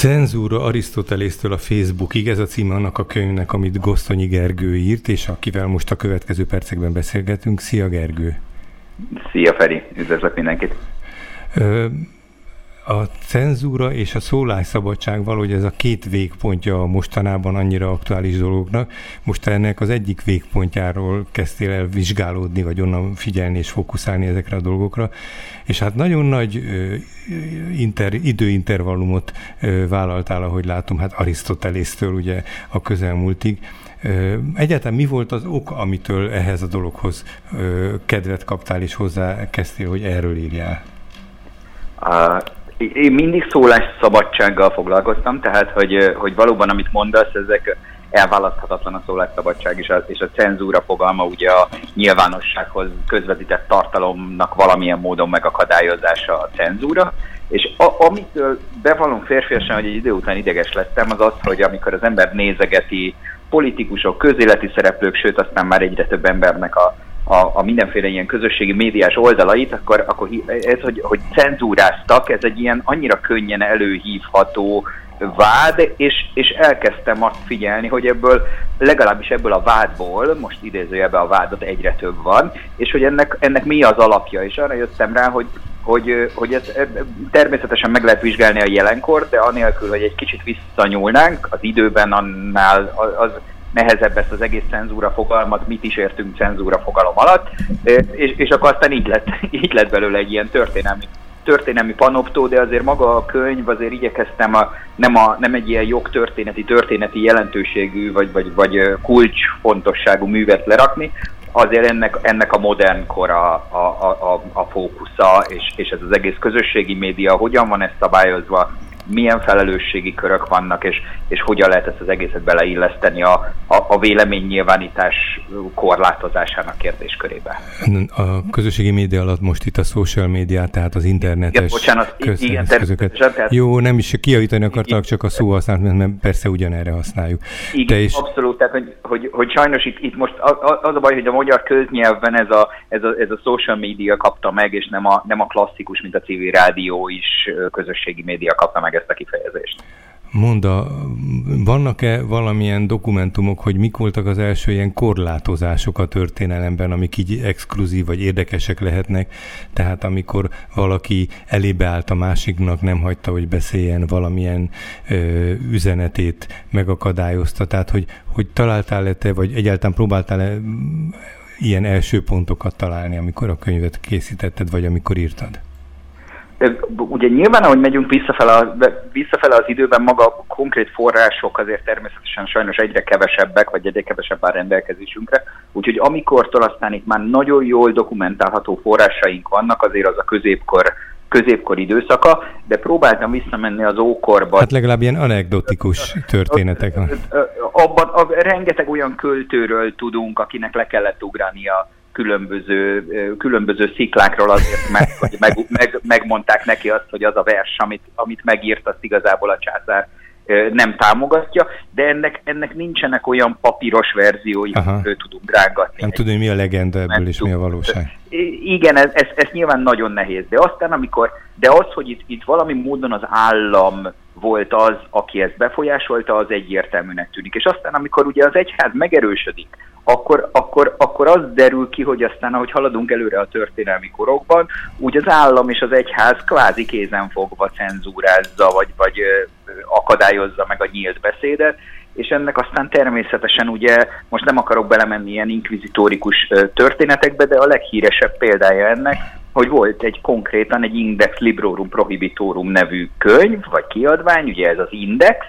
Cenzúra Arisztotelésztől a Facebookig, ez a címe annak a könyvnek, amit Gosztonyi Gergő írt, és akivel most a következő percekben beszélgetünk. Szia Gergő! Szia Feri, üdvözlök mindenkit! A cenzúra és a szólásszabadság valahogy ez a két végpontja a mostanában annyira aktuális dolognak. Most ennek az egyik végpontjáról kezdtél el vizsgálódni, vagy onnan figyelni és fókuszálni ezekre a dolgokra. És hát nagyon nagy inter, időintervallumot vállaltál, ahogy látom, hát Arisztotelésztől ugye a közelmúltig. Egyáltalán mi volt az ok, amitől ehhez a dologhoz kedvet kaptál, és hozzá kezdtél, hogy erről írjál? Én mindig szólásszabadsággal foglalkoztam, tehát hogy, hogy valóban amit mondasz, ezek elválaszthatatlan a szólásszabadság és a, és a cenzúra fogalma ugye a nyilvánossághoz közvetített tartalomnak valamilyen módon megakadályozása a cenzúra. És a, amitől bevallom férfiasan, hogy egy idő után ideges lettem, az az, hogy amikor az ember nézegeti politikusok, közéleti szereplők, sőt aztán már egyre több embernek a a, a mindenféle ilyen közösségi médiás oldalait, akkor, akkor ez, hogy, hogy cenzúráztak, ez egy ilyen annyira könnyen előhívható vád, és, és elkezdtem azt figyelni, hogy ebből, legalábbis ebből a vádból, most idézőjelben a vádat egyre több van, és hogy ennek, ennek mi az alapja, és arra jöttem rá, hogy, hogy, hogy ez természetesen meg lehet vizsgálni a jelenkor, de anélkül, hogy egy kicsit visszanyúlnánk, az időben annál az nehezebb ezt az egész cenzúra fogalmat, mit is értünk cenzúra fogalom alatt, és, és akkor aztán így lett, így lett belőle egy ilyen történelmi történelmi panoptó, de azért maga a könyv, azért igyekeztem a, nem, a, nem egy ilyen jogtörténeti, történeti jelentőségű, vagy, vagy, vagy kulcsfontosságú művet lerakni, azért ennek, ennek a modern kor a, a, a, a fókusza, és, és ez az egész közösségi média hogyan van ez szabályozva, milyen felelősségi körök vannak, és, és hogyan lehet ezt az egészet beleilleszteni a, a, a véleménynyilvánítás korlátozásának kérdéskörébe. A közösségi média alatt most itt a social media, tehát az internetes igen, bocsánat, igen, Tehát... Jó, nem is kiavítani akartak, csak a szó használat, mert persze ugyanerre használjuk. Igen, Te is... abszolút, tehát hogy, hogy, hogy sajnos itt, itt most az a baj, hogy a magyar köznyelvben ez a, ez a, ez a social media kapta meg, és nem a, nem a klasszikus, mint a civil rádió is közösségi média kapta meg ezt a kifejezést. Monda, vannak-e valamilyen dokumentumok, hogy mik voltak az első ilyen korlátozások a történelemben, amik így exkluzív vagy érdekesek lehetnek? Tehát amikor valaki elébe állt a másiknak, nem hagyta, hogy beszéljen valamilyen ö, üzenetét, megakadályozta. Tehát, hogy, hogy találtál-e te, vagy egyáltalán próbáltál-e ilyen első pontokat találni, amikor a könyvet készítetted, vagy amikor írtad? Ugye nyilván, ahogy megyünk visszafele, a, visszafele az időben, maga a konkrét források azért természetesen sajnos egyre kevesebbek, vagy egyre kevesebb áll rendelkezésünkre. Úgyhogy amikor aztán itt már nagyon jól dokumentálható forrásaink vannak, azért az a középkor középkor időszaka, de próbáltam visszamenni az ókorba. Hát legalább ilyen anekdotikus történetek. Abban a, rengeteg olyan költőről tudunk, akinek le kellett ugrania különböző, különböző sziklákról azért meg, hogy meg, meg, megmondták neki azt, hogy az a vers, amit, amit megírt, azt igazából a császár nem támogatja, de ennek, ennek nincsenek olyan papíros verziói, hogy tudunk rángatni. Nem tudom, mi a legenda ebből, és mi a valóság. Igen, ez, ez, ez nyilván nagyon nehéz, de aztán amikor, de az, hogy itt, itt valami módon az állam volt az, aki ezt befolyásolta, az egyértelműnek tűnik. És aztán, amikor ugye az egyház megerősödik, akkor, akkor, akkor az derül ki, hogy aztán, ahogy haladunk előre a történelmi korokban, úgy az állam és az egyház kvázi kézen fogva cenzúrázza, vagy, vagy akadályozza meg a nyílt beszédet, és ennek aztán természetesen ugye, most nem akarok belemenni ilyen inkvizitórikus történetekbe, de a leghíresebb példája ennek, hogy volt egy konkrétan egy Index Librorum Prohibitorum nevű könyv, vagy kiadvány, ugye ez az Index,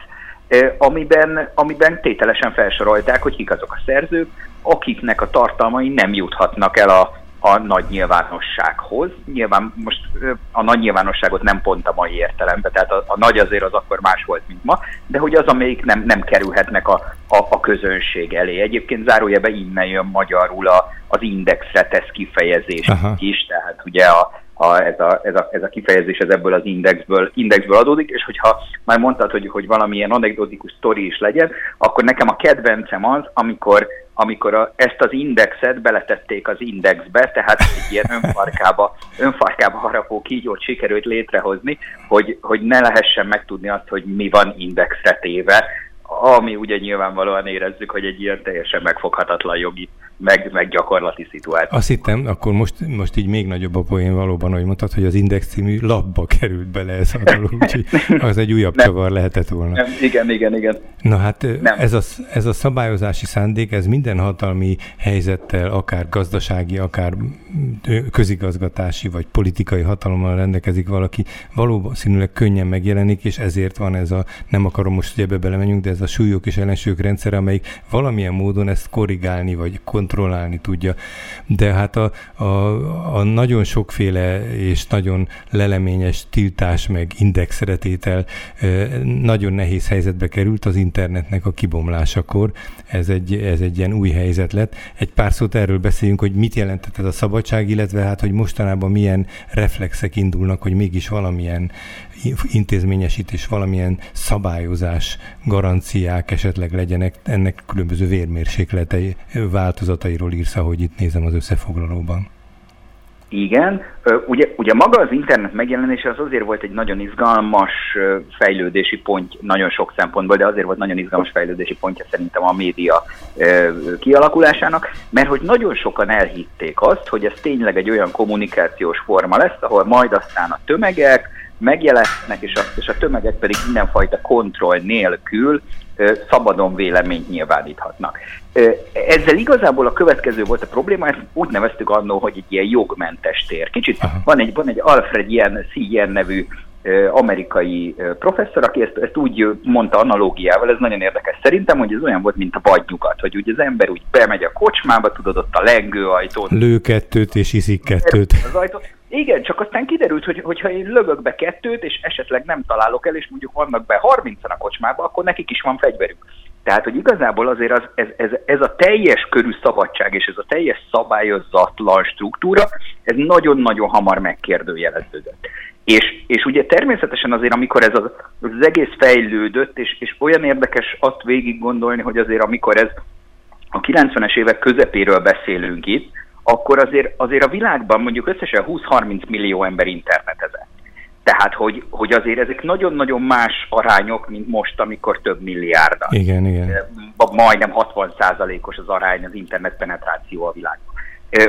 amiben, amiben tételesen felsorolták, hogy kik azok a szerzők, akiknek a tartalmai nem juthatnak el a, a nagy nyilvánossághoz. Nyilván most a nagy nyilvánosságot nem pont a mai értelemben, tehát a, a nagy azért az akkor más volt, mint ma, de hogy az, amelyik nem, nem kerülhetnek a, a, a közönség elé. Egyébként zárójelben innen jön magyarul a, az indexre tesz kifejezés Aha. is, tehát ugye a, a, ez, a, ez, a, ez a kifejezés ez ebből az indexből, indexből adódik, és hogyha már mondtad, hogy, hogy valamilyen anekdotikus sztori is legyen, akkor nekem a kedvencem az, amikor amikor a, ezt az indexet beletették az indexbe, tehát egy ilyen önfarkába, önfarkába harapó kígyót sikerült létrehozni, hogy, hogy ne lehessen megtudni azt, hogy mi van indexre téve, ami ugye nyilvánvalóan érezzük, hogy egy ilyen teljesen megfoghatatlan jogi meg, meg gyakorlati szituáció. Azt hittem, akkor most, most így még nagyobb a poén valóban, hogy mondtad, hogy az Index című labba került bele ez a dolog, úgyhogy az egy újabb nem, csavar lehetett volna. Nem, igen, igen, igen. Na hát nem. Ez, a, ez a szabályozási szándék, ez minden hatalmi helyzettel, akár gazdasági, akár közigazgatási vagy politikai hatalommal rendelkezik valaki, valóban színűleg könnyen megjelenik, és ezért van ez a, nem akarom most, hogy ebbe belemenjünk, de ez a súlyok és ellensúlyok rendszer, amelyik valamilyen módon ezt korrigálni, vagy kont kontrollálni tudja. De hát a, a, a nagyon sokféle és nagyon leleményes tiltás meg indexretétel nagyon nehéz helyzetbe került az internetnek a kibomlásakor. Ez egy, ez egy ilyen új helyzet lett. Egy pár szót erről beszéljünk, hogy mit jelentett ez a szabadság, illetve hát, hogy mostanában milyen reflexek indulnak, hogy mégis valamilyen intézményesítés, valamilyen szabályozás, garanciák esetleg legyenek, ennek különböző vérmérsékletei, változatairól írsz, ahogy itt nézem az összefoglalóban. Igen, ugye, ugye maga az internet megjelenése az azért volt egy nagyon izgalmas fejlődési pont nagyon sok szempontból, de azért volt nagyon izgalmas fejlődési pontja szerintem a média kialakulásának, mert hogy nagyon sokan elhitték azt, hogy ez tényleg egy olyan kommunikációs forma lesz, ahol majd aztán a tömegek, megjelennek, és a, és a tömegek pedig mindenfajta kontroll nélkül szabadon véleményt nyilváníthatnak. Ezzel igazából a következő volt a probléma, ezt úgy neveztük annó, hogy egy ilyen jogmentes tér. Kicsit van egy, van egy Alfred ilyen, C. nevű amerikai professzor, aki ezt, ezt úgy mondta analógiával, ez nagyon érdekes szerintem, hogy ez olyan volt, mint a vadnyugat, hogy ugye az ember úgy bemegy a kocsmába, tudod ott a lengőajtón. Lő kettőt és iszik kettőt. Az ajtót. Igen, csak aztán kiderült, hogy hogyha én lövök be kettőt, és esetleg nem találok el, és mondjuk vannak be 30 a kocsmába, akkor nekik is van fegyverük. Tehát, hogy igazából azért az, ez, ez, ez a teljes körű szabadság és ez a teljes szabályozatlan struktúra, ez nagyon-nagyon hamar megkérdőjeleződött. És, és ugye természetesen azért, amikor ez az, az egész fejlődött, és, és olyan érdekes azt végig gondolni, hogy azért amikor ez a 90-es évek közepéről beszélünk itt, akkor azért, azért a világban mondjuk összesen 20-30 millió ember internetezett. Tehát, hogy, hogy azért ezek nagyon-nagyon más arányok, mint most, amikor több milliárd. Igen, igen. Majdnem 60%-os az arány az internet penetráció a világban.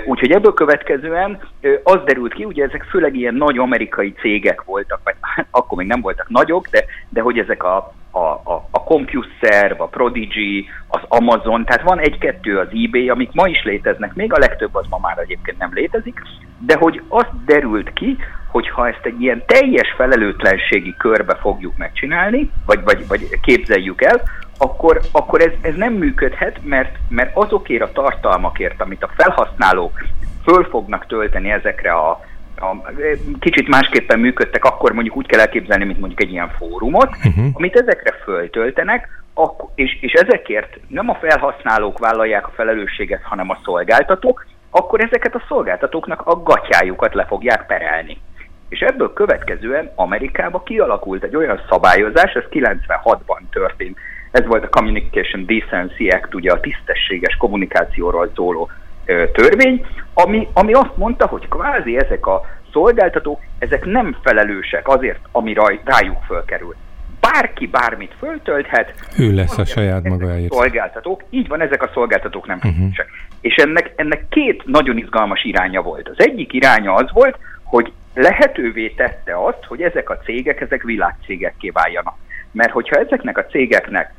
Úgyhogy ebből következően az derült ki, ugye ezek főleg ilyen nagy amerikai cégek voltak, vagy akkor még nem voltak nagyok, de, de hogy ezek a, a, a, a CompuServe, a Prodigy, az Amazon, tehát van egy-kettő az eBay, amik ma is léteznek, még a legtöbb az ma már egyébként nem létezik, de hogy az derült ki, hogy ha ezt egy ilyen teljes felelőtlenségi körbe fogjuk megcsinálni, vagy, vagy, vagy képzeljük el, akkor, akkor ez, ez nem működhet, mert, mert azokért a tartalmakért, amit a felhasználók föl fognak tölteni ezekre a, a, kicsit másképpen működtek, akkor mondjuk úgy kell elképzelni, mint mondjuk egy ilyen fórumot, uh-huh. amit ezekre föltöltenek, akkor, és, és ezekért nem a felhasználók vállalják a felelősséget, hanem a szolgáltatók, akkor ezeket a szolgáltatóknak a gatyájukat le fogják perelni. És ebből következően Amerikában kialakult egy olyan szabályozás, ez 96-ban történt, ez volt a Communication Decency Act, ugye a tisztességes kommunikációról szóló törvény, ami, ami azt mondta, hogy kvázi ezek a szolgáltatók, ezek nem felelősek azért, ami raj, rájuk fölkerül. Bárki bármit föltölthet. Ő lesz a saját magáért. Szolgáltatók, így van, ezek a szolgáltatók nem uh-huh. felelősek. És ennek, ennek két nagyon izgalmas iránya volt. Az egyik iránya az volt, hogy lehetővé tette azt, hogy ezek a cégek, ezek világcégekké váljanak. Mert hogyha ezeknek a cégeknek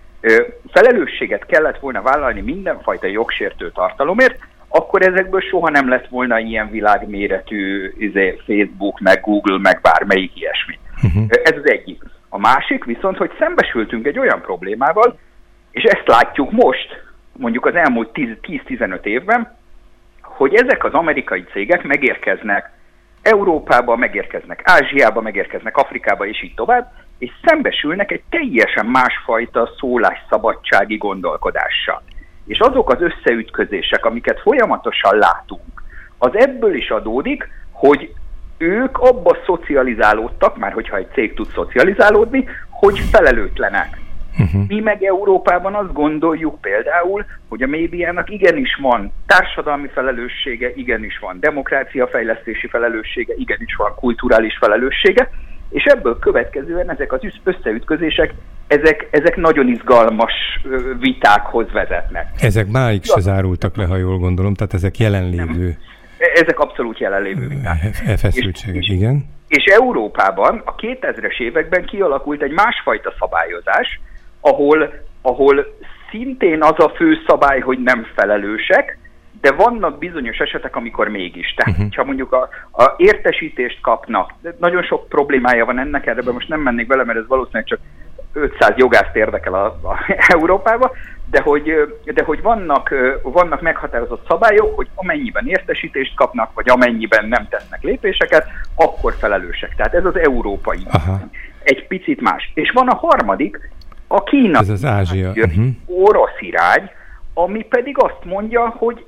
felelősséget kellett volna vállalni mindenfajta jogsértő tartalomért, akkor ezekből soha nem lett volna ilyen világméretű izé, Facebook, meg Google, meg bármelyik ilyesmi. Uh-huh. Ez az egyik. A másik viszont, hogy szembesültünk egy olyan problémával, és ezt látjuk most, mondjuk az elmúlt 10-15 évben, hogy ezek az amerikai cégek megérkeznek Európába, megérkeznek Ázsiába, megérkeznek Afrikába, és így tovább, és szembesülnek egy teljesen másfajta szólásszabadsági gondolkodással. És azok az összeütközések, amiket folyamatosan látunk, az ebből is adódik, hogy ők abba szocializálódtak, már hogyha egy cég tud szocializálódni, hogy felelőtlenek. Uh-huh. Mi meg Európában azt gondoljuk például, hogy a médiának igenis van társadalmi felelőssége, igenis van demokráciafejlesztési felelőssége, igenis van kulturális felelőssége, és ebből következően ezek az összeütközések, ezek, ezek nagyon izgalmas vitákhoz vezetnek. Ezek máig se zárultak le, ha jól gondolom, tehát ezek jelenlévő. Nem. Ezek abszolút jelenlévő viták. E feszültségek, igen. És Európában a 2000-es években kialakult egy másfajta szabályozás, ahol, ahol szintén az a fő szabály, hogy nem felelősek, de vannak bizonyos esetek, amikor mégis. Tehát, uh-huh. ha mondjuk a, a értesítést kapnak, nagyon sok problémája van ennek, erre most nem mennék bele, mert ez valószínűleg csak 500 jogászt érdekel a, a Európába, de hogy, de hogy vannak, vannak meghatározott szabályok, hogy amennyiben értesítést kapnak, vagy amennyiben nem tesznek lépéseket, akkor felelősek. Tehát ez az európai. Aha. Egy picit más. És van a harmadik, a Kína. Ez az Ázsia. Uh-huh. Orosz irány, ami pedig azt mondja, hogy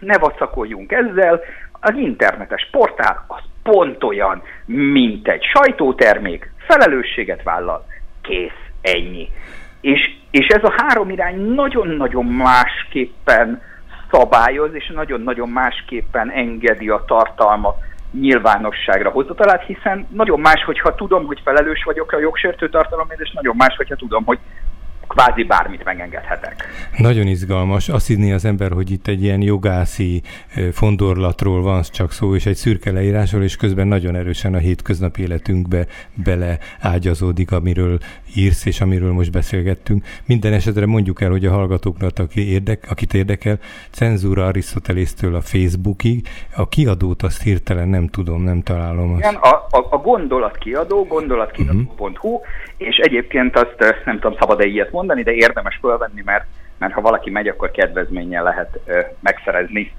ne vacakoljunk ezzel, az internetes portál az pont olyan, mint egy sajtótermék, felelősséget vállal, kész, ennyi. És, és ez a három irány nagyon-nagyon másképpen szabályoz, és nagyon-nagyon másképpen engedi a tartalmat nyilvánosságra hozatalát, hiszen nagyon más, hogyha tudom, hogy felelős vagyok a jogsértő tartalomért, és nagyon más, hogyha tudom, hogy kvázi bármit megengedhetek. Nagyon izgalmas. Azt hinni az ember, hogy itt egy ilyen jogászi fondorlatról van csak szó, és egy szürke leírásról, és közben nagyon erősen a hétköznapi életünkbe bele ágyazódik, amiről írsz, és amiről most beszélgettünk. Minden esetre mondjuk el, hogy a hallgatóknak, aki érdek, akit érdekel, cenzúra Arisztotelésztől a Facebookig, a kiadót azt hirtelen nem tudom, nem találom. Azt. Igen, a, a, a gondolat kiadó, gondolatkiadó.hu, uh-huh. és egyébként azt nem tudom, szabad-e ilyet mondani, de érdemes fölvenni, mert, mert ha valaki megy, akkor kedvezménnyel lehet ö, megszerezni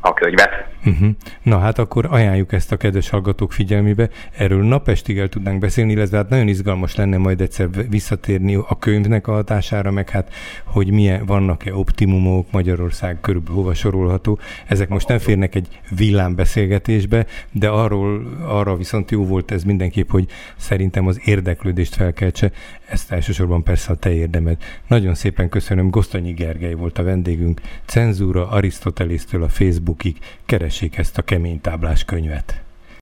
a könyvet. Uh-huh. Na hát akkor ajánljuk ezt a kedves hallgatók figyelmébe. Erről napestig el tudnánk beszélni, illetve hát nagyon izgalmas lenne majd egyszer visszatérni a könyvnek a hatására, meg hát, hogy milyen vannak-e optimumok Magyarország körülbelül hova sorolható. Ezek most nem férnek egy villámbeszélgetésbe, de arról, arra viszont jó volt ez mindenképp, hogy szerintem az érdeklődést felkeltse. Ezt elsősorban persze a te érdemed. Nagyon szépen köszönöm. Gosztonyi Gergely volt a vendégünk. Cenzúra Arisztotelésztől a Facebookig keressék ezt a kemény táblás könyvet.